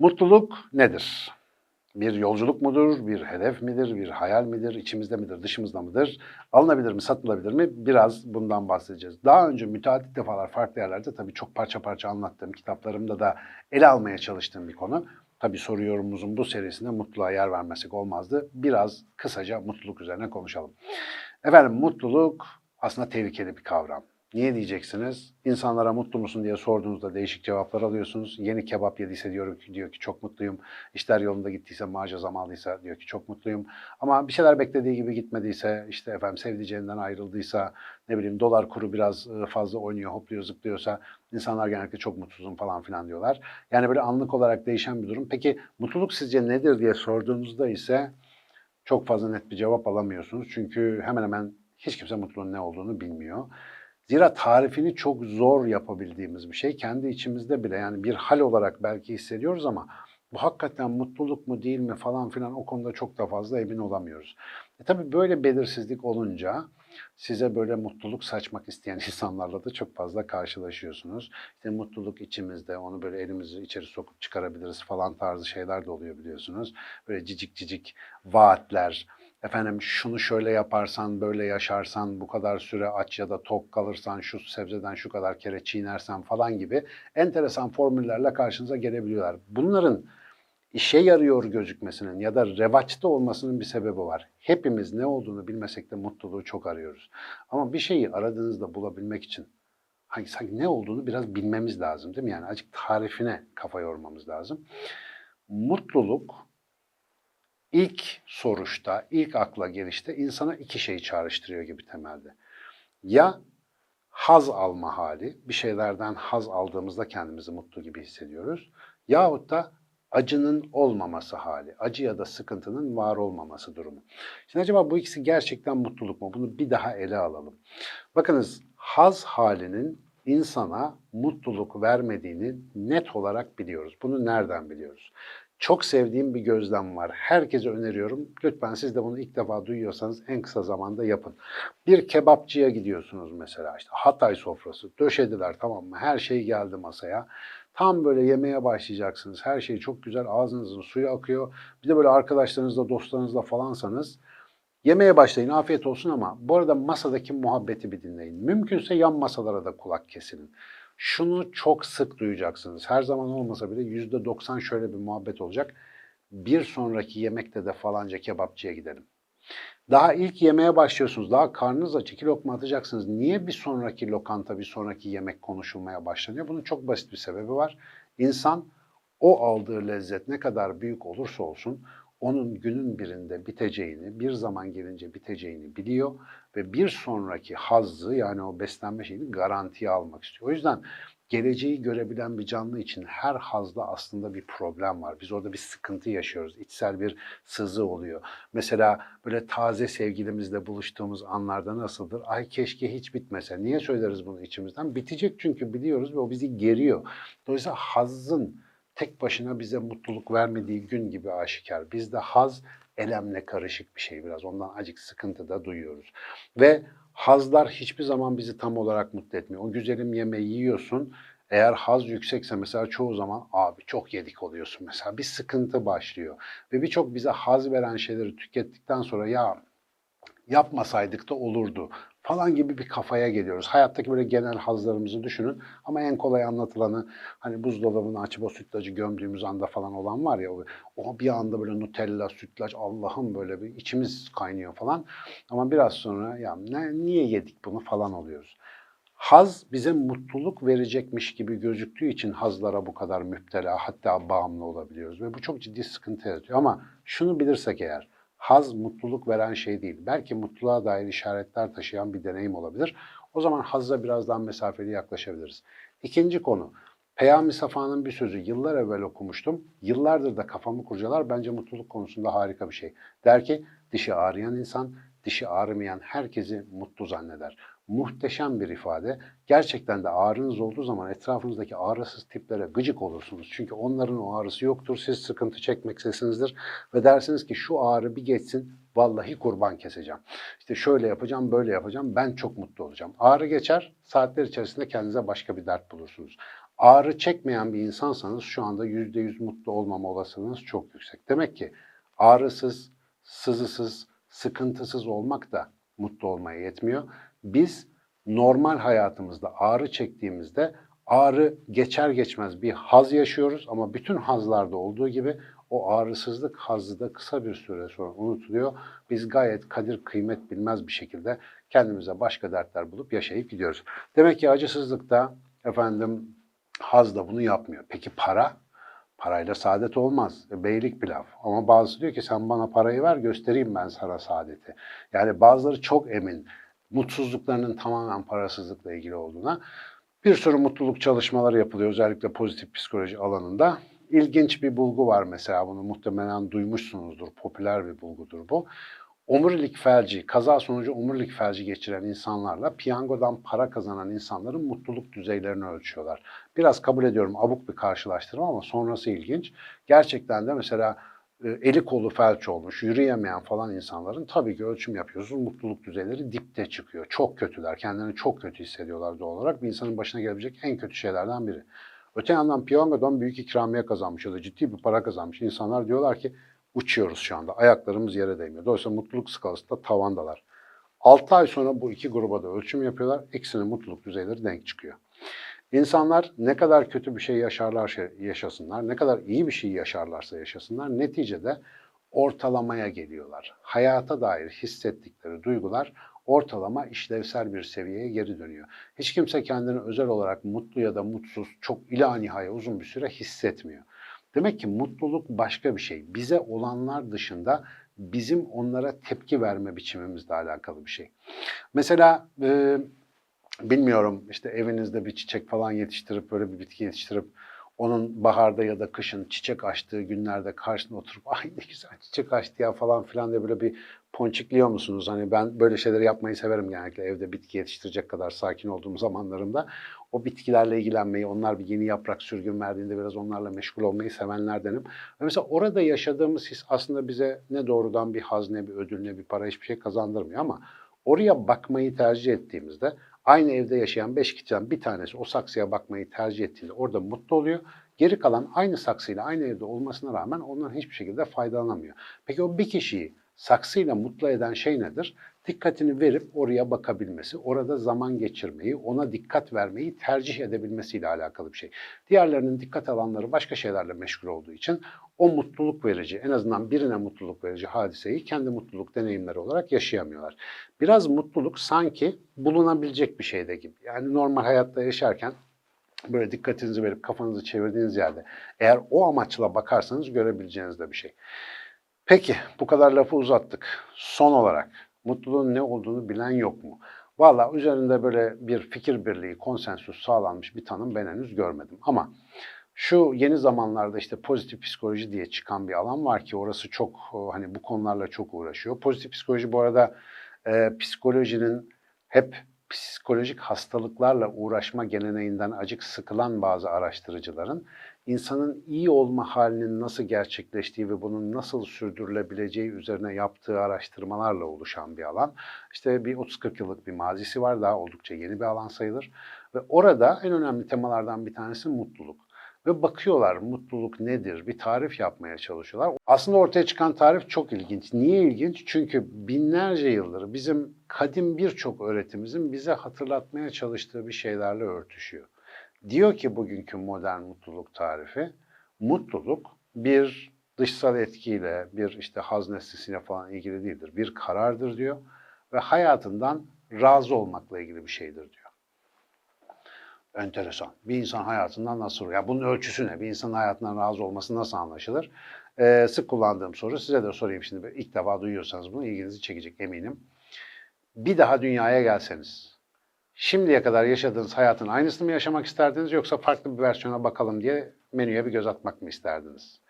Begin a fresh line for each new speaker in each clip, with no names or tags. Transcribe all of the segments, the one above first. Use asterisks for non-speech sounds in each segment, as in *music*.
Mutluluk nedir? Bir yolculuk mudur, bir hedef midir, bir hayal midir, içimizde midir, dışımızda mıdır? Alınabilir mi, satılabilir mi? Biraz bundan bahsedeceğiz. Daha önce müteadit defalar farklı yerlerde tabii çok parça parça anlattığım, kitaplarımda da ele almaya çalıştığım bir konu. Tabii soru yorumumuzun bu serisinde mutluluğa yer vermesek olmazdı. Biraz kısaca mutluluk üzerine konuşalım. Efendim mutluluk aslında tehlikeli bir kavram. Niye diyeceksiniz? İnsanlara mutlu musun diye sorduğunuzda değişik cevaplar alıyorsunuz. Yeni kebap yediyse diyor ki, diyor ki çok mutluyum. İşler yolunda gittiyse, maaca zam aldıysa diyor ki çok mutluyum. Ama bir şeyler beklediği gibi gitmediyse, işte efendim sevdiceğinden ayrıldıysa, ne bileyim dolar kuru biraz e, fazla oynuyor, hopluyor, zıplıyorsa insanlar genellikle çok mutsuzum falan filan diyorlar. Yani böyle anlık olarak değişen bir durum. Peki mutluluk sizce nedir diye sorduğunuzda ise çok fazla net bir cevap alamıyorsunuz. Çünkü hemen hemen hiç kimse mutluluğun ne olduğunu bilmiyor. Zira tarifini çok zor yapabildiğimiz bir şey. Kendi içimizde bile yani bir hal olarak belki hissediyoruz ama bu hakikaten mutluluk mu değil mi falan filan o konuda çok da fazla emin olamıyoruz. E tabii böyle belirsizlik olunca size böyle mutluluk saçmak isteyen *laughs* insanlarla da çok fazla karşılaşıyorsunuz. İşte mutluluk içimizde, onu böyle elimizi içeri sokup çıkarabiliriz falan tarzı şeyler de oluyor biliyorsunuz. Böyle cicik cicik vaatler, efendim şunu şöyle yaparsan, böyle yaşarsan, bu kadar süre aç ya da tok kalırsan, şu sebzeden şu kadar kere çiğnersen falan gibi enteresan formüllerle karşınıza gelebiliyorlar. Bunların işe yarıyor gözükmesinin ya da revaçta olmasının bir sebebi var. Hepimiz ne olduğunu bilmesek de mutluluğu çok arıyoruz. Ama bir şeyi aradığınızda bulabilmek için hangi sanki ne olduğunu biraz bilmemiz lazım değil mi? Yani azıcık tarifine kafa yormamız lazım. Mutluluk ilk soruşta, ilk akla gelişte insana iki şeyi çağrıştırıyor gibi temelde. Ya haz alma hali, bir şeylerden haz aldığımızda kendimizi mutlu gibi hissediyoruz. Yahut da acının olmaması hali, acı ya da sıkıntının var olmaması durumu. Şimdi acaba bu ikisi gerçekten mutluluk mu? Bunu bir daha ele alalım. Bakınız haz halinin insana mutluluk vermediğini net olarak biliyoruz. Bunu nereden biliyoruz? Çok sevdiğim bir gözlem var. Herkese öneriyorum. Lütfen siz de bunu ilk defa duyuyorsanız en kısa zamanda yapın. Bir kebapçıya gidiyorsunuz mesela işte Hatay sofrası. Döşediler tamam mı? Her şey geldi masaya. Tam böyle yemeye başlayacaksınız. Her şey çok güzel. Ağzınızın suyu akıyor. Bir de böyle arkadaşlarınızla, dostlarınızla falansanız Yemeye başlayın, afiyet olsun ama bu arada masadaki muhabbeti bir dinleyin. Mümkünse yan masalara da kulak kesinin. Şunu çok sık duyacaksınız. Her zaman olmasa bile yüzde doksan şöyle bir muhabbet olacak. Bir sonraki yemekte de falanca kebapçıya gidelim. Daha ilk yemeye başlıyorsunuz. Daha karnınız aç. iki lokma atacaksınız. Niye bir sonraki lokanta, bir sonraki yemek konuşulmaya başlanıyor? Bunun çok basit bir sebebi var. İnsan o aldığı lezzet ne kadar büyük olursa olsun onun günün birinde biteceğini, bir zaman gelince biteceğini biliyor ve bir sonraki hazzı yani o beslenme şeyini garantiye almak istiyor. O yüzden geleceği görebilen bir canlı için her hazda aslında bir problem var. Biz orada bir sıkıntı yaşıyoruz. İçsel bir sızı oluyor. Mesela böyle taze sevgilimizle buluştuğumuz anlarda nasıldır? Ay keşke hiç bitmese. Niye söyleriz bunu içimizden? Bitecek çünkü biliyoruz ve o bizi geriyor. Dolayısıyla hazzın tek başına bize mutluluk vermediği gün gibi aşikar. Bizde haz elemle karışık bir şey biraz. Ondan acık sıkıntı da duyuyoruz. Ve hazlar hiçbir zaman bizi tam olarak mutlu etmiyor. O güzelim yemeği yiyorsun. Eğer haz yüksekse mesela çoğu zaman abi çok yedik oluyorsun mesela. Bir sıkıntı başlıyor. Ve birçok bize haz veren şeyleri tükettikten sonra ya yapmasaydık da olurdu falan gibi bir kafaya geliyoruz. Hayattaki böyle genel hazlarımızı düşünün ama en kolay anlatılanı hani buzdolabını açıp o sütlacı gömdüğümüz anda falan olan var ya o, bir anda böyle Nutella, sütlaç Allah'ım böyle bir içimiz kaynıyor falan. Ama biraz sonra ya ne, niye yedik bunu falan oluyoruz. Haz bize mutluluk verecekmiş gibi gözüktüğü için hazlara bu kadar müptela hatta bağımlı olabiliyoruz ve bu çok ciddi sıkıntı yaratıyor. Ama şunu bilirsek eğer haz mutluluk veren şey değil. Belki mutluluğa dair işaretler taşıyan bir deneyim olabilir. O zaman hazza biraz daha mesafeli yaklaşabiliriz. İkinci konu. Peyami Safa'nın bir sözü yıllar evvel okumuştum. Yıllardır da kafamı kurcalar. Bence mutluluk konusunda harika bir şey. Der ki dişi ağrıyan insan dişi ağrımayan herkesi mutlu zanneder. Muhteşem bir ifade. Gerçekten de ağrınız olduğu zaman etrafınızdaki ağrısız tiplere gıcık olursunuz. Çünkü onların o ağrısı yoktur. Siz sıkıntı çekmektesinizdir ve dersiniz ki şu ağrı bir geçsin vallahi kurban keseceğim. İşte şöyle yapacağım, böyle yapacağım. Ben çok mutlu olacağım. Ağrı geçer, saatler içerisinde kendinize başka bir dert bulursunuz. Ağrı çekmeyen bir insansanız şu anda %100 mutlu olmama olasılığınız çok yüksek. Demek ki ağrısız, sızısız, sıkıntısız olmak da mutlu olmaya yetmiyor. Biz normal hayatımızda ağrı çektiğimizde ağrı geçer geçmez bir haz yaşıyoruz ama bütün hazlarda olduğu gibi o ağrısızlık hazzı da kısa bir süre sonra unutuluyor. Biz gayet kadir kıymet bilmez bir şekilde kendimize başka dertler bulup yaşayıp gidiyoruz. Demek ki acısızlıkta efendim haz da bunu yapmıyor. Peki para? Parayla saadet olmaz. E, Beylik pilav. Ama bazısı diyor ki sen bana parayı ver göstereyim ben sana saadeti. Yani bazıları çok emin mutsuzluklarının tamamen parasızlıkla ilgili olduğuna. Bir sürü mutluluk çalışmaları yapılıyor özellikle pozitif psikoloji alanında. İlginç bir bulgu var mesela bunu muhtemelen duymuşsunuzdur. Popüler bir bulgudur bu. Omurilik felci, kaza sonucu omurilik felci geçiren insanlarla piyangodan para kazanan insanların mutluluk düzeylerini ölçüyorlar. Biraz kabul ediyorum abuk bir karşılaştırma ama sonrası ilginç. Gerçekten de mesela eli kolu felç olmuş, yürüyemeyen falan insanların tabii ki ölçüm yapıyorsunuz. Mutluluk düzeyleri dipte çıkıyor. Çok kötüler. Kendilerini çok kötü hissediyorlar doğal olarak. Bir insanın başına gelebilecek en kötü şeylerden biri. Öte yandan piyangodan büyük ikramiye kazanmış ya da ciddi bir para kazanmış insanlar diyorlar ki uçuyoruz şu anda. Ayaklarımız yere değmiyor. Dolayısıyla mutluluk skalasında tavandalar. 6 ay sonra bu iki gruba da ölçüm yapıyorlar. İkisinin mutluluk düzeyleri denk çıkıyor. İnsanlar ne kadar kötü bir şey yaşarlar yaşasınlar, ne kadar iyi bir şey yaşarlarsa yaşasınlar neticede ortalamaya geliyorlar. Hayata dair hissettikleri duygular ortalama işlevsel bir seviyeye geri dönüyor. Hiç kimse kendini özel olarak mutlu ya da mutsuz çok ila nihaya uzun bir süre hissetmiyor. Demek ki mutluluk başka bir şey. Bize olanlar dışında bizim onlara tepki verme biçimimizle alakalı bir şey. Mesela e, bilmiyorum işte evinizde bir çiçek falan yetiştirip böyle bir bitki yetiştirip onun baharda ya da kışın çiçek açtığı günlerde karşısına oturup ay ne güzel çiçek açtı ya falan filan diye böyle bir ponçikliyor musunuz? Hani ben böyle şeyleri yapmayı severim genellikle evde bitki yetiştirecek kadar sakin olduğum zamanlarımda. O bitkilerle ilgilenmeyi, onlar bir yeni yaprak sürgün verdiğinde biraz onlarla meşgul olmayı sevenlerdenim. Ve mesela orada yaşadığımız his aslında bize ne doğrudan bir haz, ne bir ödül, ne bir para hiçbir şey kazandırmıyor ama oraya bakmayı tercih ettiğimizde aynı evde yaşayan beş kişiden bir tanesi o saksıya bakmayı tercih ettiğinde orada mutlu oluyor. Geri kalan aynı saksıyla aynı evde olmasına rağmen ondan hiçbir şekilde faydalanamıyor. Peki o bir kişiyi saksıyla mutlu eden şey nedir? Dikkatini verip oraya bakabilmesi, orada zaman geçirmeyi, ona dikkat vermeyi tercih edebilmesiyle alakalı bir şey. Diğerlerinin dikkat alanları başka şeylerle meşgul olduğu için o mutluluk verici, en azından birine mutluluk verici hadiseyi kendi mutluluk deneyimleri olarak yaşayamıyorlar. Biraz mutluluk sanki bulunabilecek bir şeyde gibi. Yani normal hayatta yaşarken böyle dikkatinizi verip kafanızı çevirdiğiniz yerde eğer o amaçla bakarsanız görebileceğiniz de bir şey. Peki bu kadar lafı uzattık. Son olarak mutluluğun ne olduğunu bilen yok mu? Valla üzerinde böyle bir fikir birliği, konsensüs sağlanmış bir tanım ben henüz görmedim. Ama şu yeni zamanlarda işte pozitif psikoloji diye çıkan bir alan var ki orası çok hani bu konularla çok uğraşıyor. Pozitif psikoloji bu arada e, psikolojinin hep psikolojik hastalıklarla uğraşma geleneğinden acık sıkılan bazı araştırıcıların insanın iyi olma halinin nasıl gerçekleştiği ve bunun nasıl sürdürülebileceği üzerine yaptığı araştırmalarla oluşan bir alan. İşte bir 30-40 yıllık bir mazisi var, daha oldukça yeni bir alan sayılır. Ve orada en önemli temalardan bir tanesi mutluluk. Ve bakıyorlar mutluluk nedir, bir tarif yapmaya çalışıyorlar. Aslında ortaya çıkan tarif çok ilginç. Niye ilginç? Çünkü binlerce yıldır bizim kadim birçok öğretimizin bize hatırlatmaya çalıştığı bir şeylerle örtüşüyor. Diyor ki bugünkü modern mutluluk tarifi, mutluluk bir dışsal etkiyle, bir işte haz nesnesiyle falan ilgili değildir. Bir karardır diyor ve hayatından razı olmakla ilgili bir şeydir diyor. Enteresan. Bir insan hayatından nasıl, ya bunun ölçüsü ne? Bir insanın hayatından razı olması nasıl anlaşılır? Ee, sık kullandığım soru, size de sorayım şimdi. İlk defa duyuyorsanız bunu ilginizi çekecek eminim. Bir daha dünyaya gelseniz, şimdiye kadar yaşadığınız hayatın aynısını mı yaşamak isterdiniz yoksa farklı bir versiyona bakalım diye menüye bir göz atmak mı isterdiniz?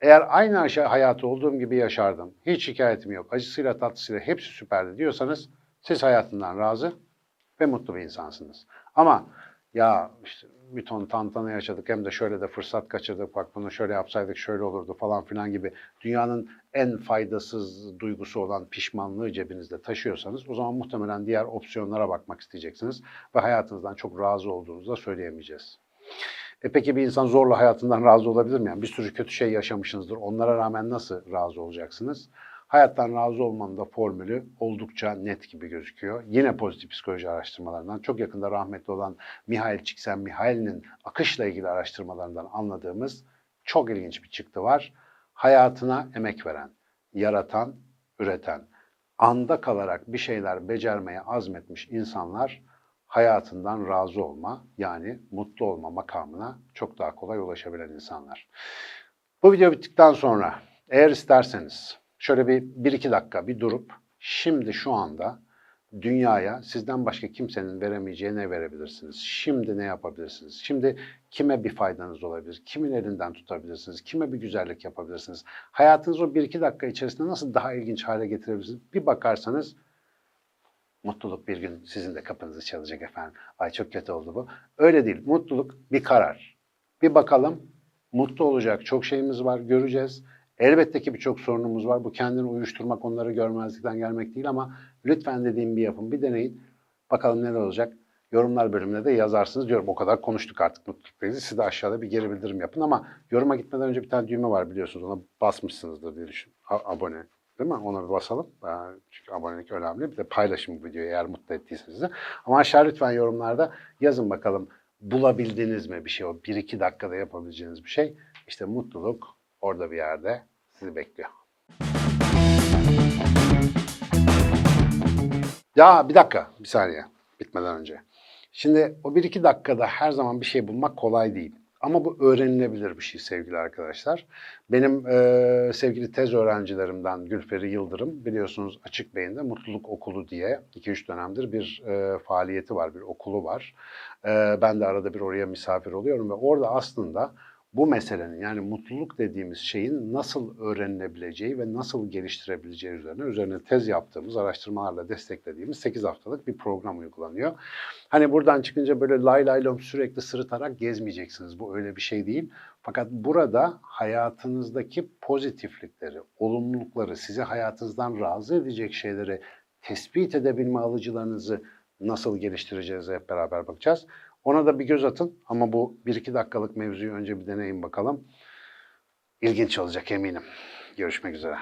Eğer aynı aşa- hayatı olduğum gibi yaşardım, hiç şikayetim yok, acısıyla tatlısıyla hepsi süperdi diyorsanız siz hayatından razı ve mutlu bir insansınız. Ama ya işte bir ton tantana yaşadık hem de şöyle de fırsat kaçırdık bak bunu şöyle yapsaydık şöyle olurdu falan filan gibi dünyanın en faydasız duygusu olan pişmanlığı cebinizde taşıyorsanız o zaman muhtemelen diğer opsiyonlara bakmak isteyeceksiniz ve hayatınızdan çok razı olduğunuzu da söyleyemeyeceğiz. E peki bir insan zorla hayatından razı olabilir mi? Yani bir sürü kötü şey yaşamışsınızdır. Onlara rağmen nasıl razı olacaksınız? Hayattan razı olmanın da formülü oldukça net gibi gözüküyor. Yine pozitif psikoloji araştırmalarından çok yakında rahmetli olan Mihail Csikszentmihalyi'nin akışla ilgili araştırmalarından anladığımız çok ilginç bir çıktı var. Hayatına emek veren, yaratan, üreten, anda kalarak bir şeyler becermeye azmetmiş insanlar hayatından razı olma yani mutlu olma makamına çok daha kolay ulaşabilen insanlar. Bu video bittikten sonra eğer isterseniz şöyle bir, bir iki dakika bir durup şimdi şu anda dünyaya sizden başka kimsenin veremeyeceği ne verebilirsiniz? Şimdi ne yapabilirsiniz? Şimdi kime bir faydanız olabilir? Kimin elinden tutabilirsiniz? Kime bir güzellik yapabilirsiniz? Hayatınızı o bir iki dakika içerisinde nasıl daha ilginç hale getirebilirsiniz? Bir bakarsanız Mutluluk bir gün sizin de kapınızı çalacak efendim. Ay çok kötü oldu bu. Öyle değil. Mutluluk bir karar. Bir bakalım. Mutlu olacak çok şeyimiz var. Göreceğiz. Elbette ki birçok sorunumuz var. Bu kendini uyuşturmak, onları görmezlikten gelmek değil ama lütfen dediğim bir yapın. Bir deneyin. Bakalım neler olacak. Yorumlar bölümüne de yazarsınız diyorum. O kadar konuştuk artık mutlulukla ilgili. Siz de aşağıda bir geri bildirim yapın ama yoruma gitmeden önce bir tane düğme var biliyorsunuz. Ona basmışsınızdır diye düşün. A- abone. Değil mi? Ona bir basalım. Ee, Çünkü abonelik önemli. Bir de paylaşın bu videoyu eğer mutlu ettiyse sizi. Ama aşağı lütfen yorumlarda yazın bakalım bulabildiniz mi bir şey o bir iki dakikada yapabileceğiniz bir şey. İşte mutluluk orada bir yerde sizi bekliyor. Ya bir dakika, bir saniye bitmeden önce. Şimdi o bir iki dakikada her zaman bir şey bulmak kolay değil. Ama bu öğrenilebilir bir şey sevgili arkadaşlar. Benim e, sevgili tez öğrencilerimden Gülperi Yıldırım biliyorsunuz Açık Beyin'de Mutluluk Okulu diye 2-3 dönemdir bir e, faaliyeti var, bir okulu var. E, ben de arada bir oraya misafir oluyorum ve orada aslında bu meselenin yani mutluluk dediğimiz şeyin nasıl öğrenilebileceği ve nasıl geliştirebileceği üzerine üzerine tez yaptığımız, araştırmalarla desteklediğimiz 8 haftalık bir program uygulanıyor. Hani buradan çıkınca böyle lay lay lom sürekli sırıtarak gezmeyeceksiniz. Bu öyle bir şey değil. Fakat burada hayatınızdaki pozitiflikleri, olumlulukları, sizi hayatınızdan razı edecek şeyleri tespit edebilme alıcılarınızı nasıl geliştireceğiz hep beraber bakacağız. Ona da bir göz atın ama bu 1-2 dakikalık mevzuyu önce bir deneyin bakalım. İlginç olacak eminim. Görüşmek üzere.